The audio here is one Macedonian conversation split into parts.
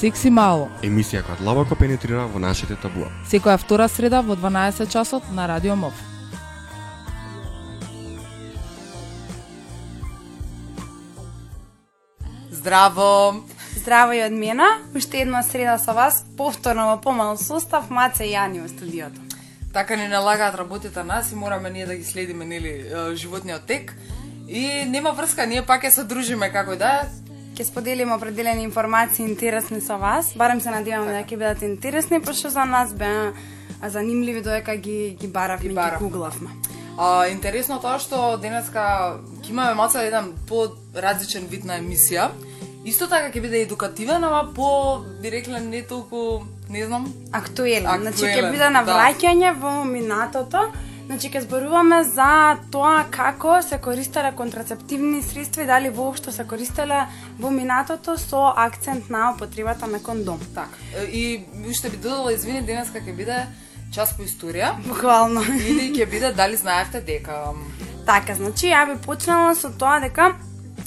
Секси мало. Емисија која длабоко пенетрира во нашите табуа. Секоја втора среда во 12 часот на Радио МОВ. Здраво! Здраво и од мене, уште една среда со вас, повторно во помал состав, Маце и Јани во студиото. Така ни налагаат работите нас и мораме ние да ги следиме нели животниот тек. И нема врска, ние пак ќе се дружиме како да. Ќе споделиме определени информации интересни со вас, барем се надеваме да ќе бидат интересни, пошто за нас беа занимливи додека ги ги баравме, ги, ги гуглавме. А, интересно тоа што денеска ќе имаме малце еден по-различен вид на емисија. Исто така ќе биде едукативен, ама по би рекле не толку, не знам, Актуелен. Актуелен, Значи ќе биде на да. враќање во минатото. Значи ќе зборуваме за тоа како се користеле контрацептивни средства и дали воопшто се користеле во минатото со акцент на употребата на кондом. така. И уште би додала извини денеска ќе биде час по историја Буквално. или ќе биде дали знаевте дека Така, значи ја би почнала со тоа дека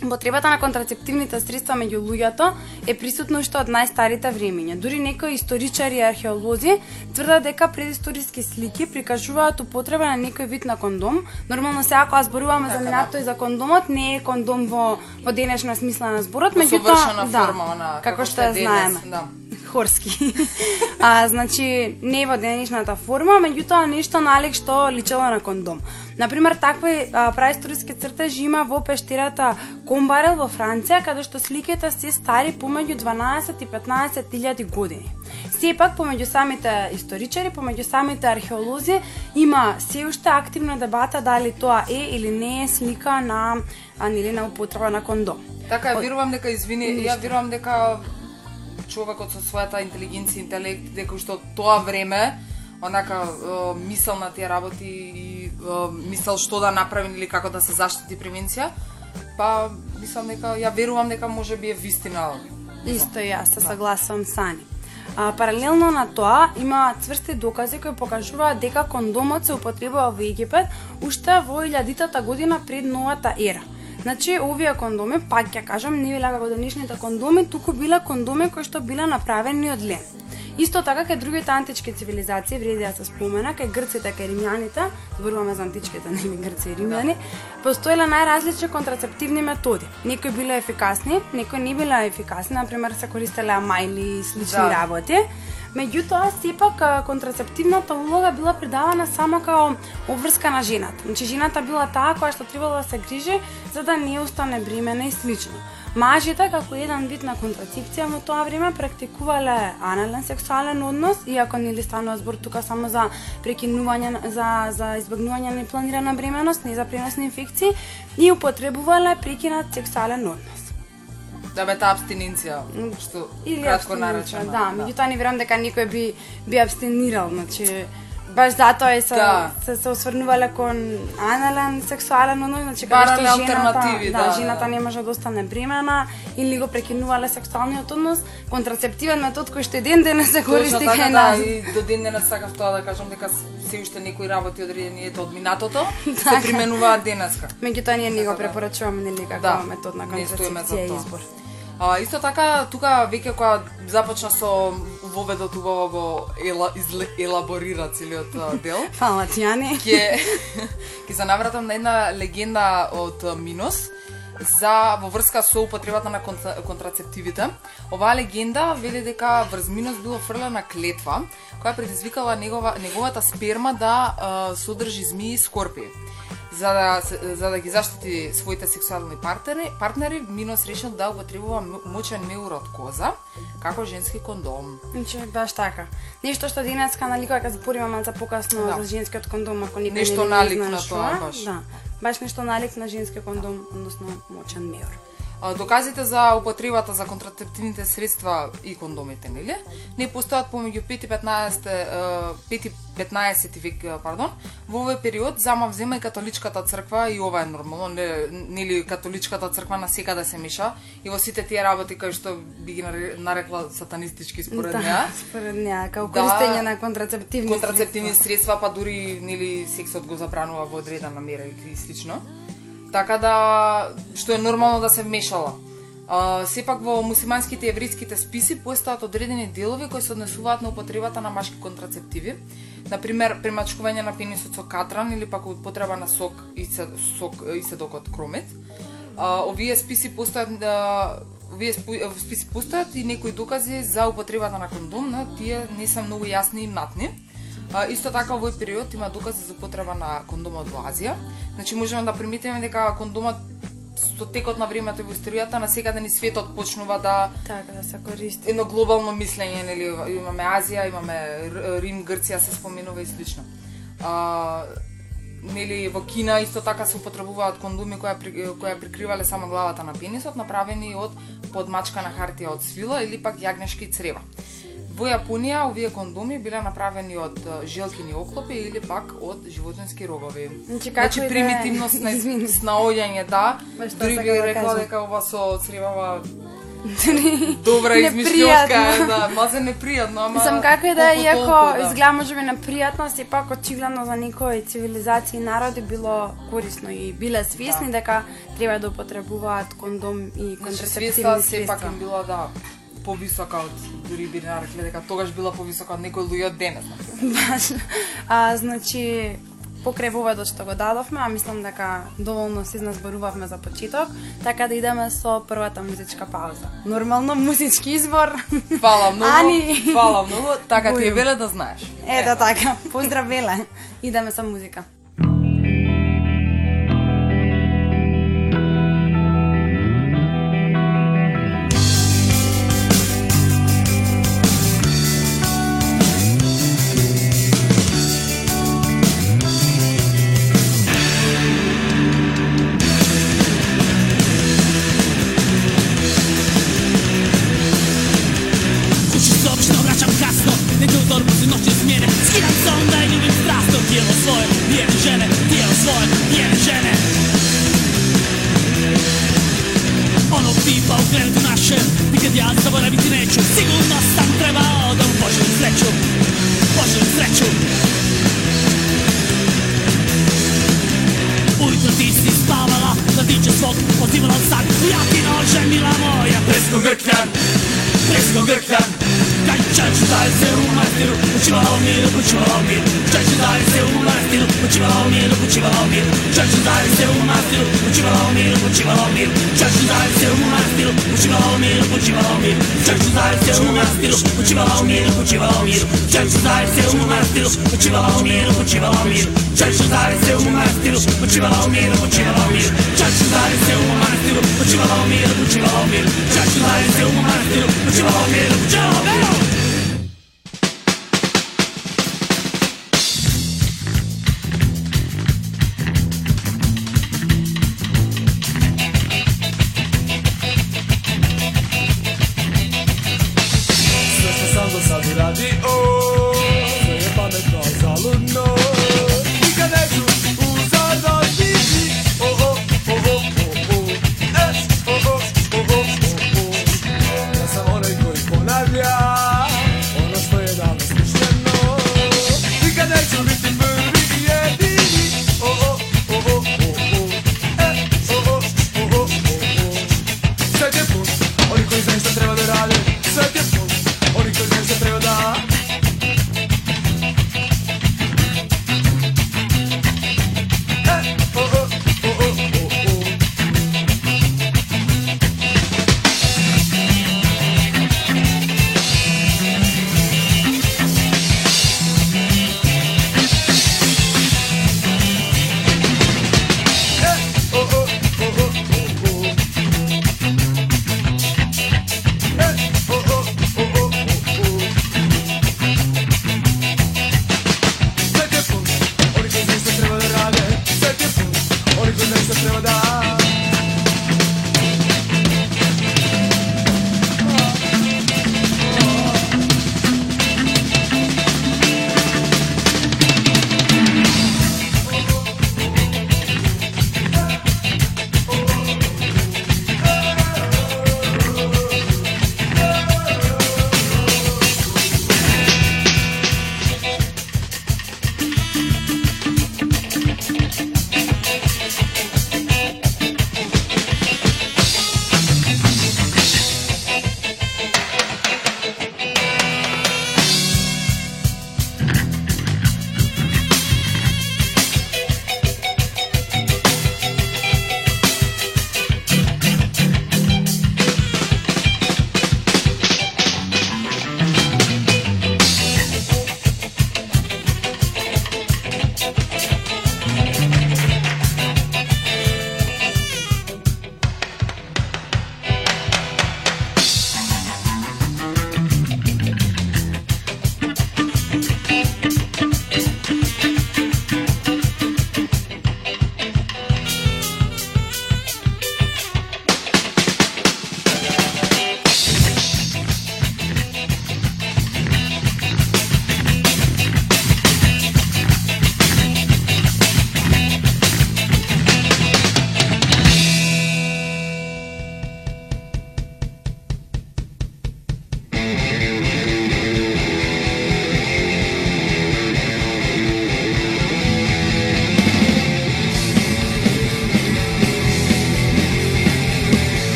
Потребата на контрацептивните средства меѓу луѓето е присутна уште од најстарите времиња. Дури некои историчари и археолози тврдат дека предисториски слики прикажуваат употреба на некој вид на кондом. Нормално сега кога зборуваме за Така, минато и за кондомот, не е кондом во во денешна смисла на зборот, меѓутоа да, форма, она, како како што што е ја денес, знаеме. да. Хорски. а, значи, не во денешната форма, меѓутоа нешто налик што личело на кондом. Например, такви а, праисториски цртежи има во пештерата Комбарел во Франција, каде што сликите се стари помеѓу 12 и 15 илјади години. Сепак, помеѓу самите историчари, помеѓу самите археолози, има се уште активна дебата дали тоа е или не е слика на, а, нели, на употреба на кондом. Така, ја верувам дека извини, ја верувам дека човекот со својата интелигенција, интелект, дека уште од тоа време онака мисел на тие работи и мисел што да направи или како да се заштити превенција, па мислам дека ја верувам дека може би е вистина. Исто и јас се согласувам са Ани. А, паралелно на тоа, има цврсти докази кои покажуваат дека кондомот се употребува во Египет уште во 1000 година пред новата ера. Значи, овие кондоми, пак ќе кажам, не биле како денешните кондоми, туку биле кондоми кои што биле направени од лен. Исто така кај другите антички цивилизации вреди да се спомена, кај грците, кај римјаните, зборуваме за античките, нели грци и римјани, постоеле најразлични контрацептивни методи. Некои биле ефикасни, некои не биле ефикасни, например се користеле амајли и слични Да. работи. Меѓутоа, сепак контрацептивната улога била придавана само као обврска на жената. Значи, жената била таа која што требала да се грижи за да не остане бремена и слично. Мажите, како еден вид на контрацепција во тоа време, практикувале анален сексуален однос, иако нели станува збор тука само за прекинување, за, за избегнување на непланирана бременост, не за преносни инфекции, и употребувале прекинат сексуален однос. Да бе таа абстиненција, што Или кратко абстиненција, наречена. Да, меѓутоа не верувам дека никој би би абстинирал, значи баш затоа и се, Да. се, се осврнувале кон анален сексуален однос, значи каде што жената, алтернативи, да, да, жената да. не може да остане бремена или го прекинувале сексуалниот однос, контрацептивен метод кој што ден денес се користи така, кај да, нас. и до ден денес сакав тоа да кажам дека се уште некои работи одредени ето од минатото се Така. применуваат денеска. Меѓутоа ние не го Така да. препорачуваме нели како Да, метод на контрацепција избор. А, исто така, тука веќе кога започна со воведот убаво го ела, изле, елаборира целиот дел, Фала ти, Ани. ќе ќе се навратам на една легенда од Минос за во врска со употребата на контра, контрацептивите. Оваа легенда вели дека врз Минос било фрлена клетва која предизвикала негова, неговата сперма да а, содржи змии и скорпии. За да, за да ги заштити своите сексуални партнери, партнери Минос решил да употребува мочен меур од коза како женски кондом. Значи, баш така. Нешто што денеска, нали, кога ќе збориме малце покасно Да. за женскиот кондом, ако никој Нешто не, налик не на тоа, баш. Да, баш нешто налик на женски кондом, односно мочен меор. Доказите за употребата за контрацептивните средства и кондомите, нели? Не постојат помеѓу 5 и 15 е, 5 и 15 век, пардон. Во овој период зама взема и католичката црква и ова е нормално, не, нели католичката црква на секаде се меша и во сите тие работи кои што би ги наре- нарекла сатанистички според да, неа. според неа, како Да. користење на контрацептивни контрацептивни средства. средства, па дури нели сексот го забранува во одредена мера и слично. Така да што е нормално да се вмешала. А, сепак во мусиманските и еврејските списи постојат одредени делови кои се однесуваат на употребата на машки контрацептиви. Например, премачкување на пенисот со катран или пак употреба на сок и се, сок и седокот кромет. А, овие списи постојат а, овие списи постојат и некои докази за употребата на кондом, но тие не се многу јасни и матни. А, исто така во овој период има докази за употреба на кондомот во Азија. Значи можеме да приметиме дека кондомот со текот на времето и во историјата на секаде ни светот почнува да Така да се користи. едно глобално мислење, нели, имаме Азија, имаме Рим, Грција се споменува и слично. А, нели во Кина исто така се употребуваат кондоми која при- која прикривале само главата на пенисот, направени од подмачкана хартија од свила или пак јагнешки црева. Во Јапонија овие кондоми биле направени од желкини оклопи или пак од животински рогови. Значи, значи да примитивност на снаоѓање, да. Дури сакам би да рекла дека ова со цревава добра измишлјовка е, да, мазе непријатно, ама Мислам како да е, колку иако да. изгледа може би непријатно, сепак очигледно за некои цивилизации и народи било корисно и биле свесни Да. дека треба да употребуваат кондом и Значи, контрацептивни свеста сепак средства. им била да повисока од дури би нарекли дека тогаш била повисока од некои луѓе од денес. Баш. А, значи, покрај воведот што го дадовме, а мислам дека доволно се изназборувавме за почеток, така да идеме со првата музичка пауза. Нормално музички избор. Фала многу, Ани. фала многу, така ти е веле да знаеш. Ето така, поздрав Веле. Идеме со музика. Miro, počiva lao Miro, počiva lao Miro, čaši zdaj se v manastiru, počiva lao Miro, počiva lao Miro, čaši zdaj se v manastiru, počiva lao Miro, počiva lao Miro.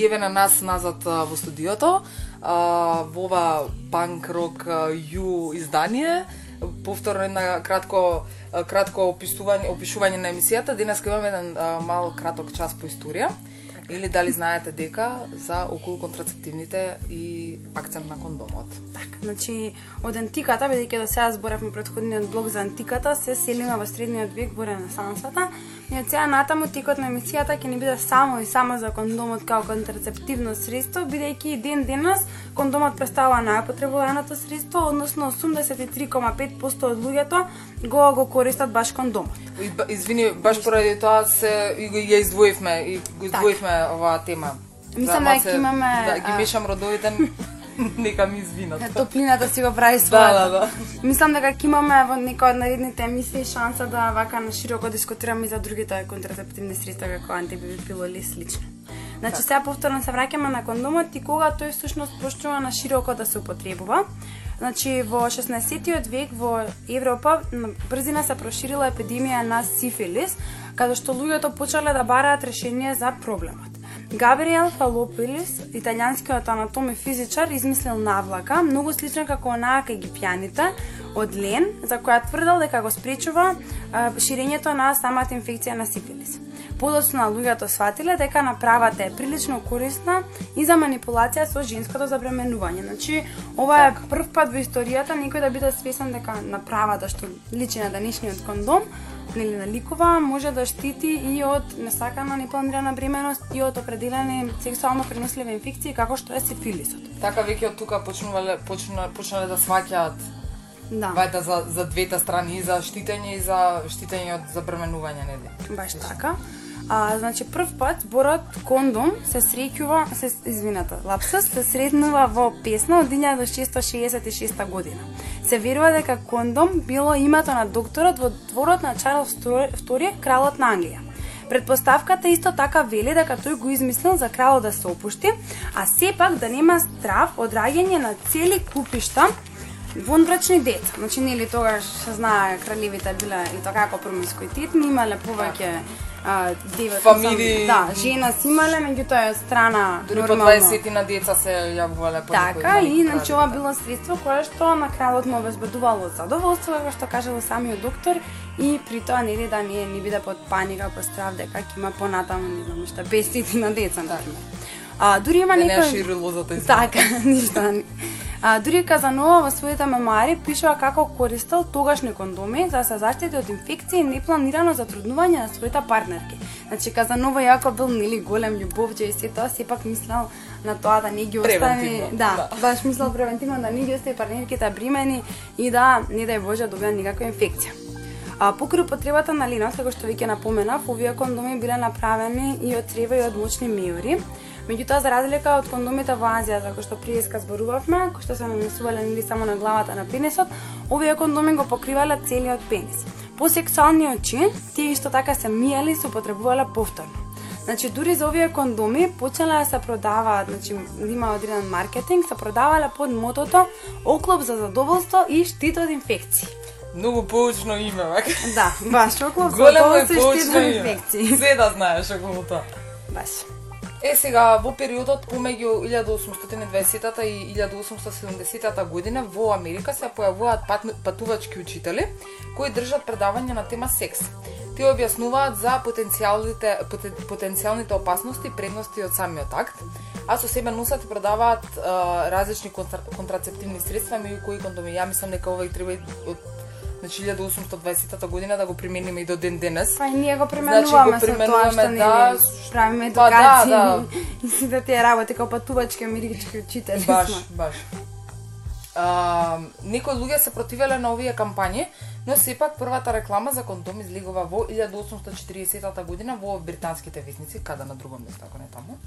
И еве на нас назад во студиото, а, во ова панк рок ју издание, повторно една кратко кратко опишување опишување на емисијата. Денес имаме еден мал краток час по историја. Или дали знаете дека за околу контрацептивните и акцент на кондомот. Така, значи од антиката, бидејќи до сега зборевме предходниот блог за антиката, се селиме во средниот век во ренесансата. И од сега натаму текот на емисијата ќе ни биде само и само за кондомот како контрацептивно средство, бидејќи и ден денес кондомот представува најупотребуваното средство, односно 83,5% од луѓето го го користат баш кондомот. И ба- Извини, баш поради тоа се и ја издвоивме и го издвоивме оваа тема. Мислам За дека малце- имаме, Да, ги мешам родовите, нека ми извинат. Топлината си го прави Да, својата. да, да. Мислам дека ќе имаме во некоја од наредните емисии шанса да вака на широко дискутираме и за другите контрацептивни средства како антибипилоли и слично. Значи сега повторно се враќаме на кондомот и кога тој всушност почнува на широко да се употребува. Значи во 16-тиот век во Европа на брзина се проширила епидемија на сифилис, каде што луѓето почнале да бараат решение за проблемот. Габриел Фалопилис, италијанскиот анатом и физичар, измислил навлака, многу слична како онаа кај гипјаните, од лен, за која тврдел дека го спречува ширењето на самата инфекција на сифилис. Подоцна луѓето сватиле дека направата е прилично корисна и за манипулација со женското забременување. Значи, ова е прв пат во историјата некој да биде свесен дека направата што личи на денешниот кондом нели наликува може да штити и од несакана непланирана бременост и од определени сексуално преносливи инфекции како што е сифилисот. Така веќе од тука почнувале почна, почнале да сваќаат Да. вајда за за двете страни и за штитење и за штитење од забременување, нели? Баш така. А, значи прв пат зборот кондом се среќува, се извината, лапсус се сретнува во песна од 1666 година. Се верува дека кондом било името на докторот во дворот на Чарлс II, кралот на Англија. Предпоставката исто така вели дека тој го измислил за кралот да се опушти, а сепак да нема страв од раѓање на цели купишта вонбрачни деца. Значи, нели тогаш се знае кралевите биле и така како промискуитетни, имале повеќе така а, девет, Фамилии. Да, жена си имале, меѓутоа страна Дури по нормално. 20 на деца се јавувале по Така, и значи ова било средство кое што на кралот му обезбедувало задоволство, како што кажал самиот доктор, и при тоа нели да не не биде под паника, под страв дека ќе има понатаму не знам што 500 на деца например. А дури има Да не некој шири лозата из Така, ништо. А, дури Казанова во своите мемуари пишува како користел тогашни кондоми за да се заштити од инфекции и непланирано затруднување на своите партнерки. Значи Казанова јако бил нели голем љубовџа и се тоа сепак мислел на тоа да не ги остави, да, да. баш мислел превентивно да не ги остави партнерките бремени и да не дај Боже добија никаква инфекција. А покрај употребата на линос, како што веќе напоменав, овие кондоми биле направени и од црева и од мочни мејури. Меѓутоа, за разлика од кондомите во Азија, за кои што приеска зборувавме, кои што се нанесувале нели само на главата на пенисот, овие кондоми го покривале целиот пенис. По сексуалниот чин, тие исто така се мијали и се употребувале повторно. Значи, дури за овие кондоми почнале да се продаваат, значи, има одреден маркетинг, се продавале под мотото оклоп за задоволство и штит од инфекции. Многу поучно име, вака. Да, баш оклоп за задоволство и штит од инфекции. Се да знаеш околу тоа. Баш. Е сега во периодот помеѓу 1820-та и 1870-та година во Америка се појавуваат пат, патувачки учители кои држат предавања на тема секс. Тие објаснуваат за потенцијалните потен, потенцијалните опасности и предности од самиот акт, а со себе носат и продаваат а, различни контра, контрацептивни средства, меѓу кои кондоми. Ја мислам дека ова и треба од значи 1820 година да го примениме и до ден денес. Па и ние го Значи, применуваме го со тоа применуваме, што да, нели правиме па да, едукација да. и сите тие работи како патувачки американски учители Баш, сме. баш. А, некои луѓе се противеле на овие кампањи, но сепак првата реклама за кондом излегува во 1840 година во британските вестници, каде на друго место, ако не таму.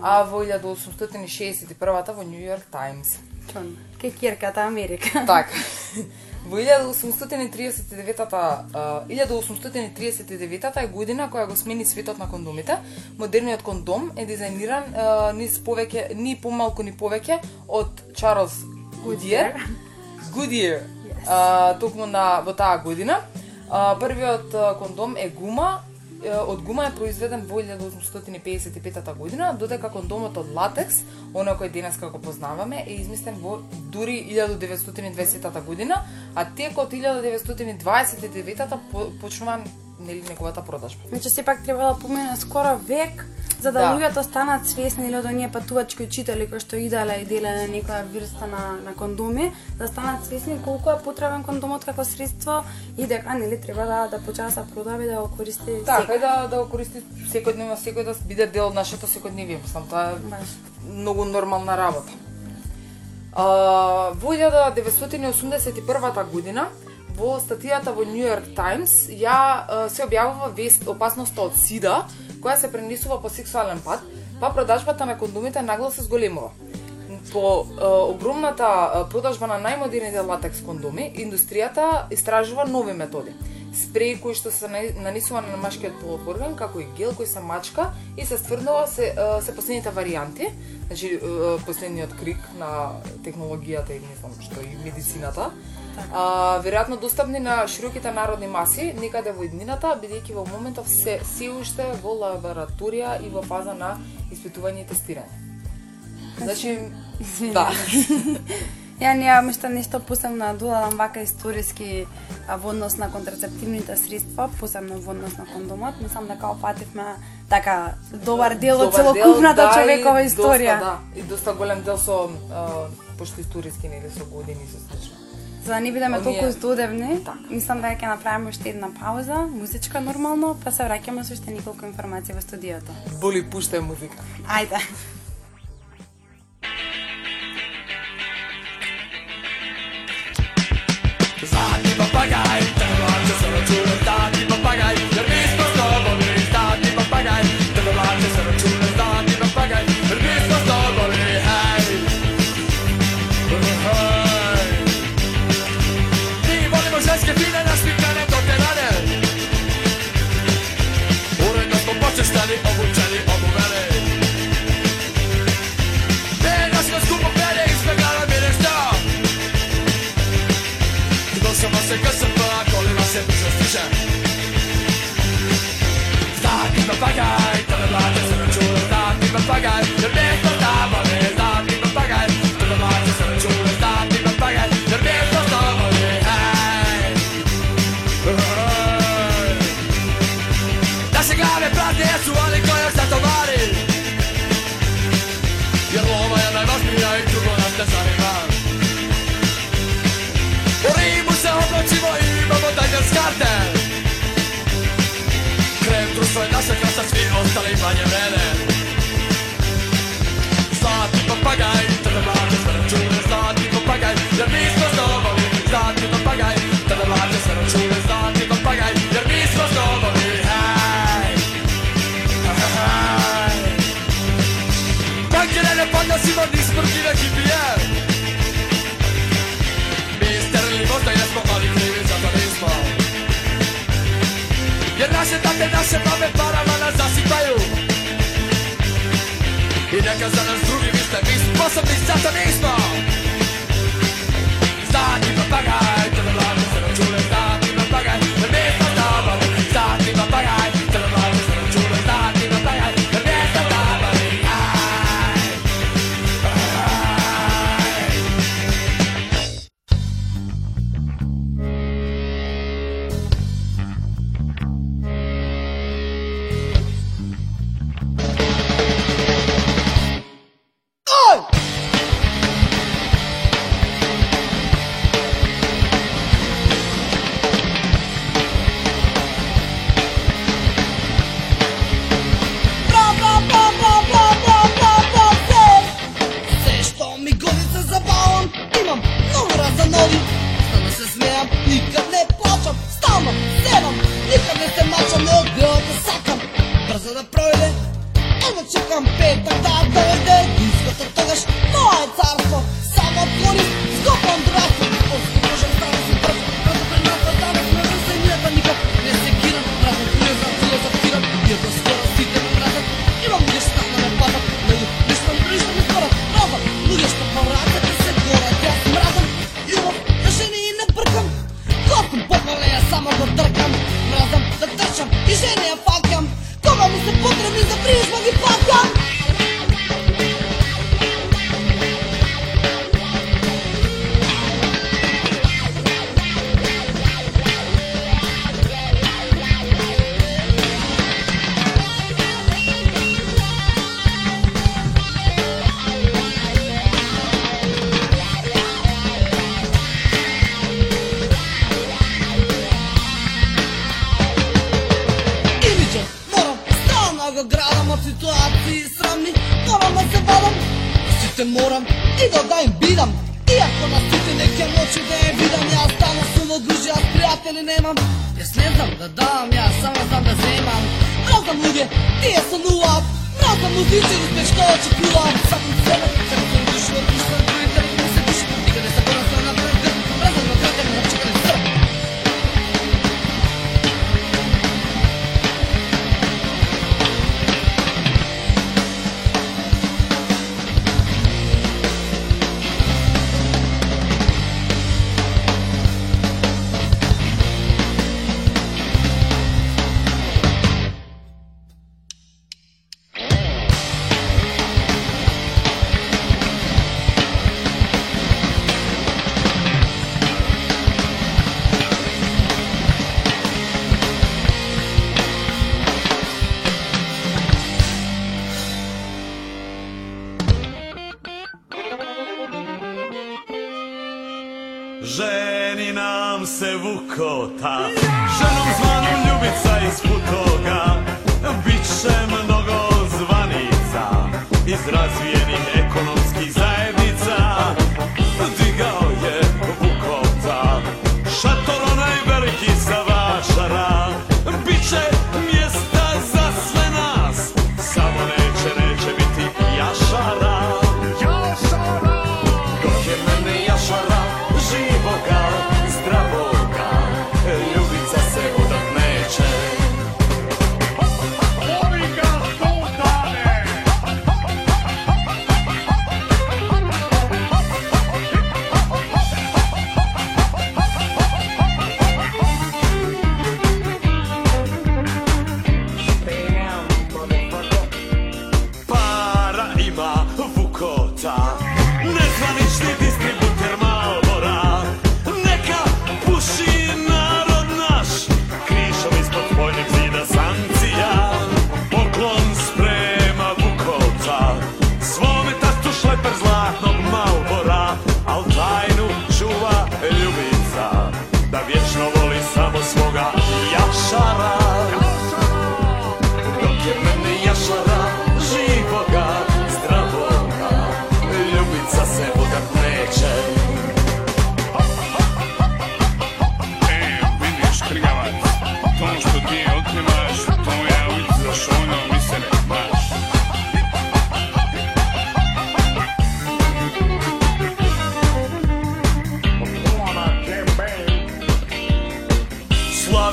А во 1861 во Нью Йорк Таймс. Чон, кекирката Америка. Така. Во 1839-та, а, 1839 е година која го смени светот на кондомите. Модерниот кондом е дизајниран а, низ повеќе, ни помалку ни повеќе од Чарлз Гудиер. Гудиер. А, токму на во таа година. А, првиот кондом е гума од гума е произведен во 1855 година, додека кондомот од латекс, оној кој денес како познаваме, е измислен во дури 1920 година, а текот 1929 почнува нели неговата продажба. Значи сепак треба да помине скоро век за да, Да. луѓето станат свесни или од оние патувачки учители кои што иделе и делеле некоја врста на, на кондоми, да станат свесни колку е потребен кондомот како средство и дека нели треба да да почне да продава и да го користи Така, и да, да го користи секојдневно, секој да биде дел од нашето секојдневие. Мислам, тоа е Баш. многу нормална работа. А, во 1981 година, во статијата во New York Times, ја се објавува вест опасноста од СИДА, која се пренесува по сексуален пат, па продажбата на кондомите нагло се зголемува. По е, огромната продажба на најмодерните латекс кондоми, индустријата истражува нови методи. Спреи кои што се нанесува на машкиот полов орган, како и гел кој се мачка и се стврдува се, се последните варианти, значи последниот крик на технологијата и не знам што и медицината. А, веројатно достапни на широките народни маси некаде во иднината, бидејќи во моментов се се уште во лабораторија и во фаза на испитување и тестирање. Значи, да. Ја немам уште нешто посебно да додадам вака историски во однос на контрацептивните средства, посебно во однос на кондомот. Мислам дека опативме така добар дел од целокупната да, човекова историја. Доста, да, и доста голем дел со а, пошто историски нели со години и со слично. За да не бидеме толку здодевни, Така. мислам дека ќе направиме уште една пауза, музичка нормално, па се враќаме со уште неколку информации во студиото. Боли пушта музика. Ајде. Stati pappagai, te lo mangio sono giuro stati pappagai Per mi sposto Something satanismo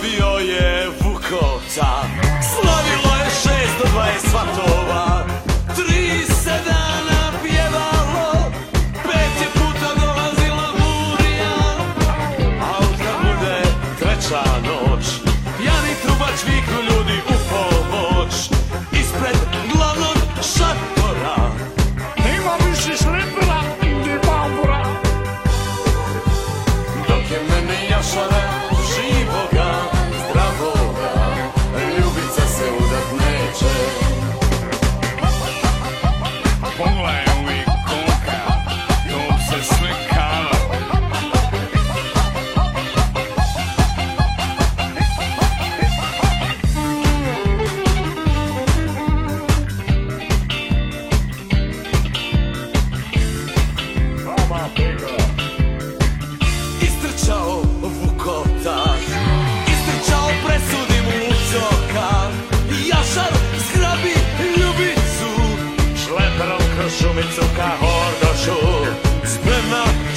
bio je Vukota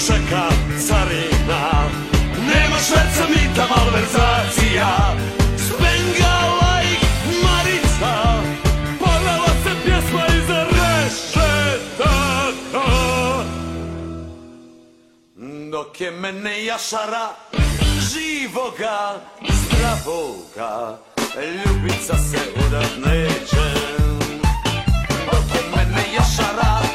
čeka carina. Nema šverca mita malverzacija. Spengala i Marica. Ponala se pjesma Dok je mene jašara Živoga, zdravoga Ljubica se udat neće. Dok je mene jašara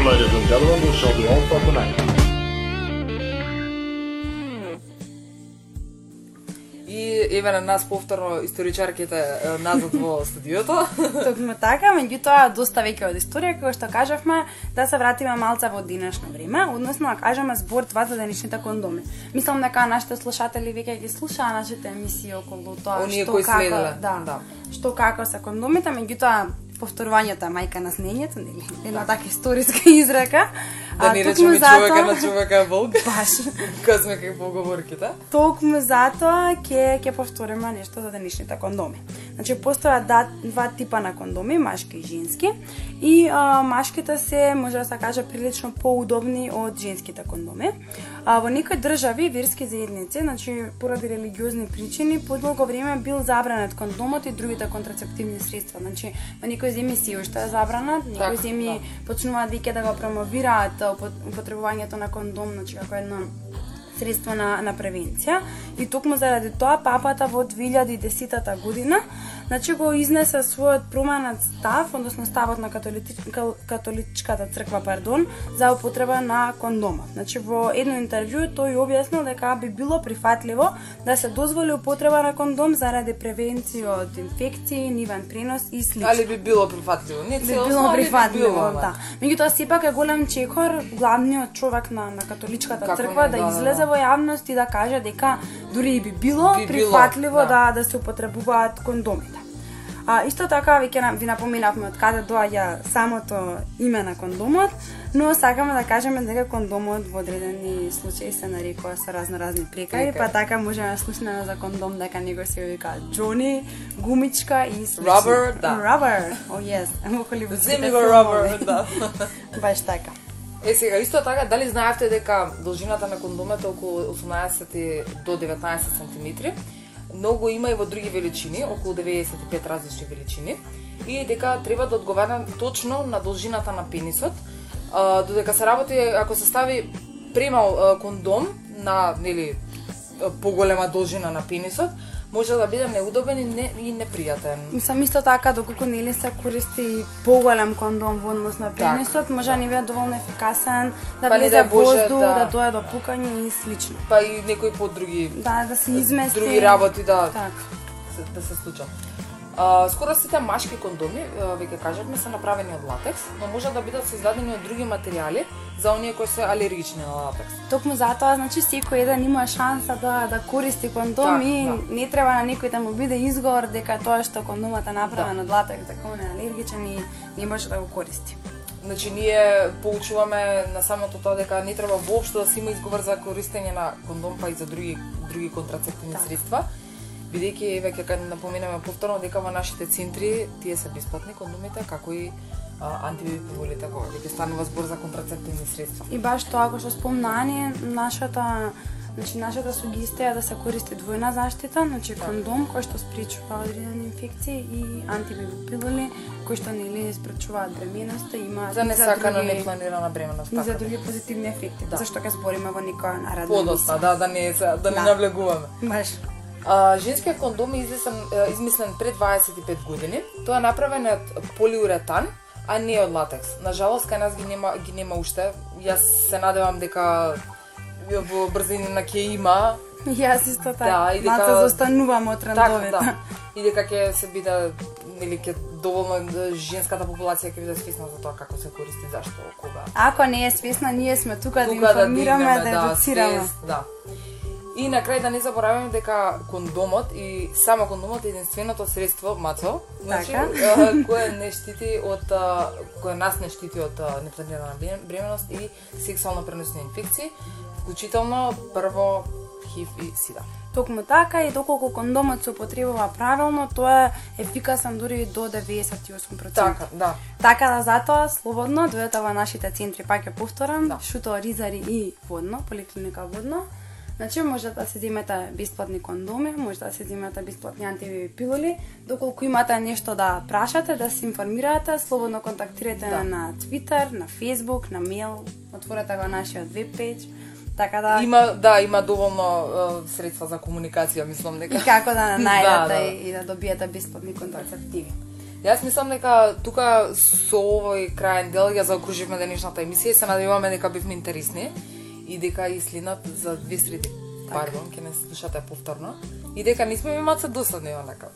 Gentlemen, we shall be on for tonight. И еве на нас повторно историчарките назад во студиото. Токму така, меѓутоа доста веќе од историја, како што кажавме, да се вратиме малце во денешно време, односно да кажеме збор два за денешните кондоми. Мислам дека нашите слушатели веќе ги слушаа нашите емисии околу тоа Оние што како, да, да. што како се кондомите, меѓутоа повторувањето мајка на снењето, нели? Една така историска изрека. Да не речеме човека затоа- на човека е волк. Баш. Кога сме кај поговорките. Токму затоа ќе ќе повториме нешто за денешните кондоми. Значи постојат да, два типа на кондоми, машки и женски. И а, машките се може да се каже прилично поудобни од женските кондоми. А во некои држави верски заедници, значи поради религиозни причини, подолго време бил забранет кондомот и другите контрацептивни средства. Значи во некои земји си уште е забранат, некои Така, земји почнуваат веќе да го промовираат употребувањето на кондом, значи како едно средство на, на превенција. И токму заради тоа папата во 2010 година значи го изнесе својот променет став, односно ставот на католичката црква, пардон, за употреба на кондомот. Значи во едно интервју тој објаснил дека би било прифатливо да се дозволи употреба на кондом заради превенција од инфекции, нивен пренос и слично Али би било прифатливо. Не би целосно, било али би прифатливо, било, да. Меѓутоа сепак е голем чекор главниот човек на на католичката Како црква не, да, да, да, излезе да. во јавност и да каже дека дури и би било Би било, прифатливо да. да да се употребуваат кондомите. А исто така веќе ви напоменавме од каде доаѓа самото име на кондомот, но сакаме да кажеме дека кондомот во одредени случаи се нарекува со разно разни прекари, Прекари. па така можеме да слушнеме за кондом дека него се вика Джони, гумичка и слично. Rubber, да. Rubber, oh yes, во холивудските Земи го робер, да. Баш така. Е сега исто така дали знаевте дека должината на кондомот е околу 18 до 19 см. Многу има и во други величини, околу 95 различни величини и дека треба да одговара точно на должината на пенисот. А, додека се работи ако се стави премал кондом на нели поголема должина на пенисот, може да биде неудобен и, не, и непријатен. Мислам исто така доколку нели се користи поголем кондом во однос на Така, пенисот, може да не биде доволно ефикасен, да Па влезе воздух, да. да дое до пукање и слично. Па и некои по други Да, да се измести. други работи да Така. се, да се случат. А, скоро сите машки кондоми, веќе кажавме, се направени од латекс, но може да бидат создадени од други материјали за оние кои се алергични на латекс. Токму затоа, значи секој еден има шанса да да користи кондом и да. не треба на некој да му биде изговор дека тоа што кондомот е направен Да. од латекс, дека он е алергичен и не може да го користи. Значи ние поучуваме на самото тоа дека не треба воопшто да се има изговор за користење на кондом па и за други други контрацептивни средства. Бидејќи еве ќе напоменаме повторно дека во нашите центри тие се бесплатни кондомите како и а, антибиполите кога веќе станува збор за контрацептивни средства. И баш тоа кој што спомна Ани, нашата Значи, нашата сугестија е да се користи двојна заштита, значи кондом кој што спречува одредени инфекции и антибиопилули кои што нели спречуваат бременоста, имаат За и несакано други- непланирана бременост. и за така. други позитивни ефекти, Да. зашто ќе збориме во некоја наредна Подоста, да, да не да не Да. навлегуваме. Баш. А, женскиот кондом е измислен, измислен пред 25 години. Тоа е направен од полиуретан, а не од латекс. На жалост, кај нас ги нема, ги нема уште. Јас се надевам дека во брзина ќе има. Јас исто така. Да, и дека- Малце застанувам од Така, трендовите. да. И дека ќе се биде нели ќе доволно да, женската популација ќе биде свесна за тоа како се користи, зашто, кога. Ако не е свесна, ние сме тука, да тука да информираме, да, дигнеме, едуцираме. свест, да. И на крај да не забораваме дека кондомот и само кондомот е единственото средство, мацо, значи, Така. кое не штити од кое нас не штити од непланирана брем- бременост и сексуално преносни инфекции, вклучително прво ХИВ и СИДА. Токму така и доколку кондомот се употребува правилно, тоа е ефикасен дури до 98%. Така, да. Така да затоа слободно дојдете во нашите центри, пак ќе повторам, Да. Шуто Ризари и Водно, поликлиника Водно. Значи може да се земете бесплатни кондоми, може да се земете бесплатни антипилули, доколку имате нешто да прашате, да се информирате, слободно контактирате Да. на Twitter, на Facebook, на мејл, отворете го нашиот веб пејдж, така да Има, да, има доволно а, средства за комуникација, мислам дека. и како да Да, најдете да. и да добиете бесплатни контрацептиви. Јас мислам дека тука со овој крајен дел ја заокруживме денешната емисија и се надеваме дека бивме интересни и дека и следнат за две среди. Пардон, ќе не слушате повторно. И дека не сме имаат се досадни онака.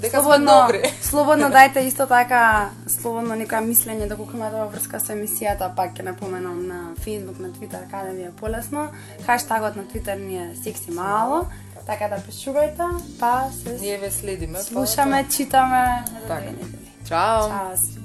Дека сме Слободно, добри. слободно дајте исто така, слободно нека мислење доколку имате во врска со емисијата, пак ќе напоменам на Facebook, на Twitter, каде ви е полесно. Хаштагот на Twitter ни е секси мало, така да пишувајте, па се Ние ве следиме. па слушаме, читаме. за Така. Чао. Чао.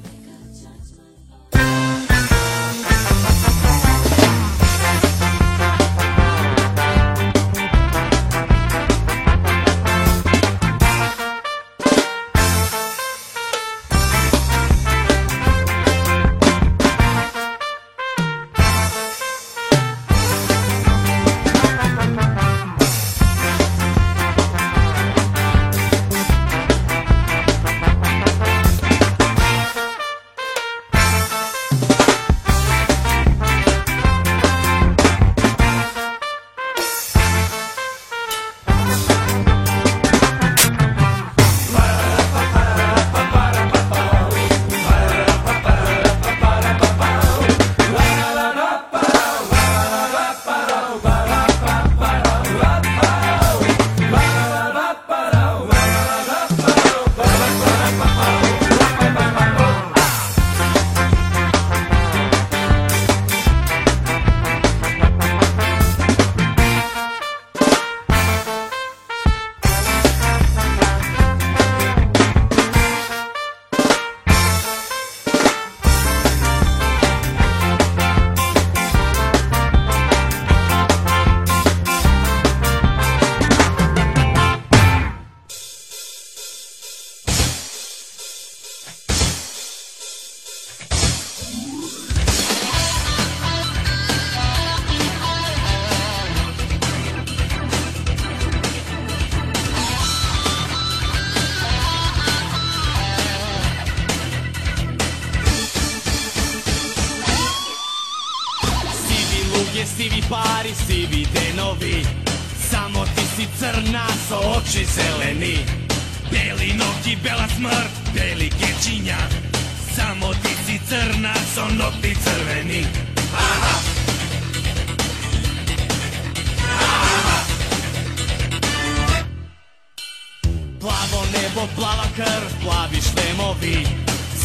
Плава крв, плави шлемови,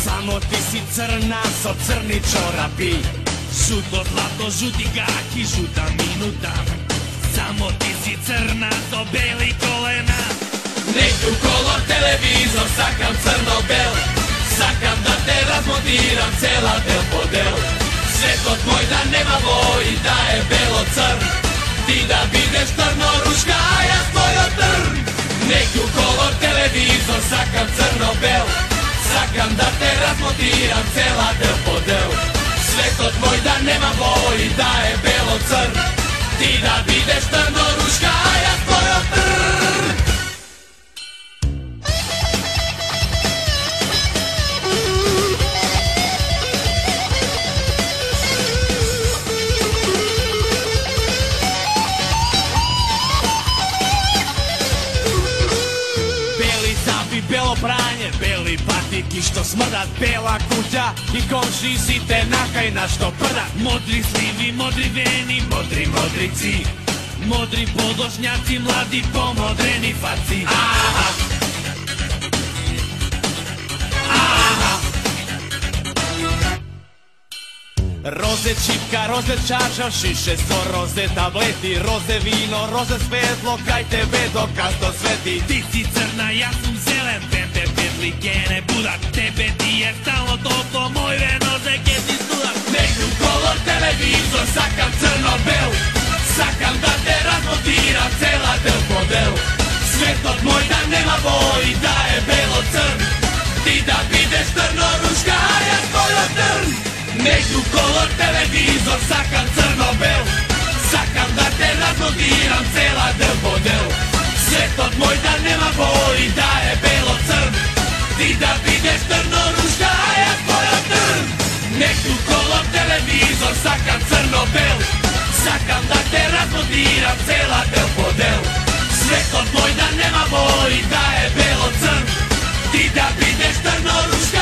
Само ти си црна со црни чорапи. Жуто злато, жути гаки, жута минута. Само ти си црна со бели колена. Неќу коло телевизор, сакам црно-бел. Сакам да те размодирам цела дел по дел. Светот мој да нема вој, да е бело црн. Ти да бидеш трно рушка, а јас твојот трн. Неку колор телевизор, сакам црно-бел. Сакам да те размотирам цела дел по дел Светот мој да нема бој, да е бело-црн. Ти да бидеш трнорушка, а јас твојот трн. Пратники што смрдат бела куќа и комшисите нахајна што прдат. Модри сливи, модри вени, модри модрици, модри подошњаци, млади помодрени фаци. Аха! Аха! Розе чипка, розе чаша, шише со розе таблети, розе вино, розе светло, кај тебе докато свети. Ти си црна, јас сум Никој будат Тебе ти е стално толку мојве нозе ке ти студат Меѓу колор телевизор сакам црно-бел Сакам да те размотира цела дел по дел Светот мој да нема бој, да е бело-црн Ти да бидеш трно-рушка, а јас колор-трн Меѓу колор телевизор сакам црно-бел Сакам да те размотирам цела дел по дел Светот мој да нема бој, да е бело ти да видиш Трноружка е твоја трн. Некој кола телевизор сака црно-бел Сакам да те размодирам цела дел по дел Светот мој да нема бои, да е бело-црн Ти да видиш Трноружка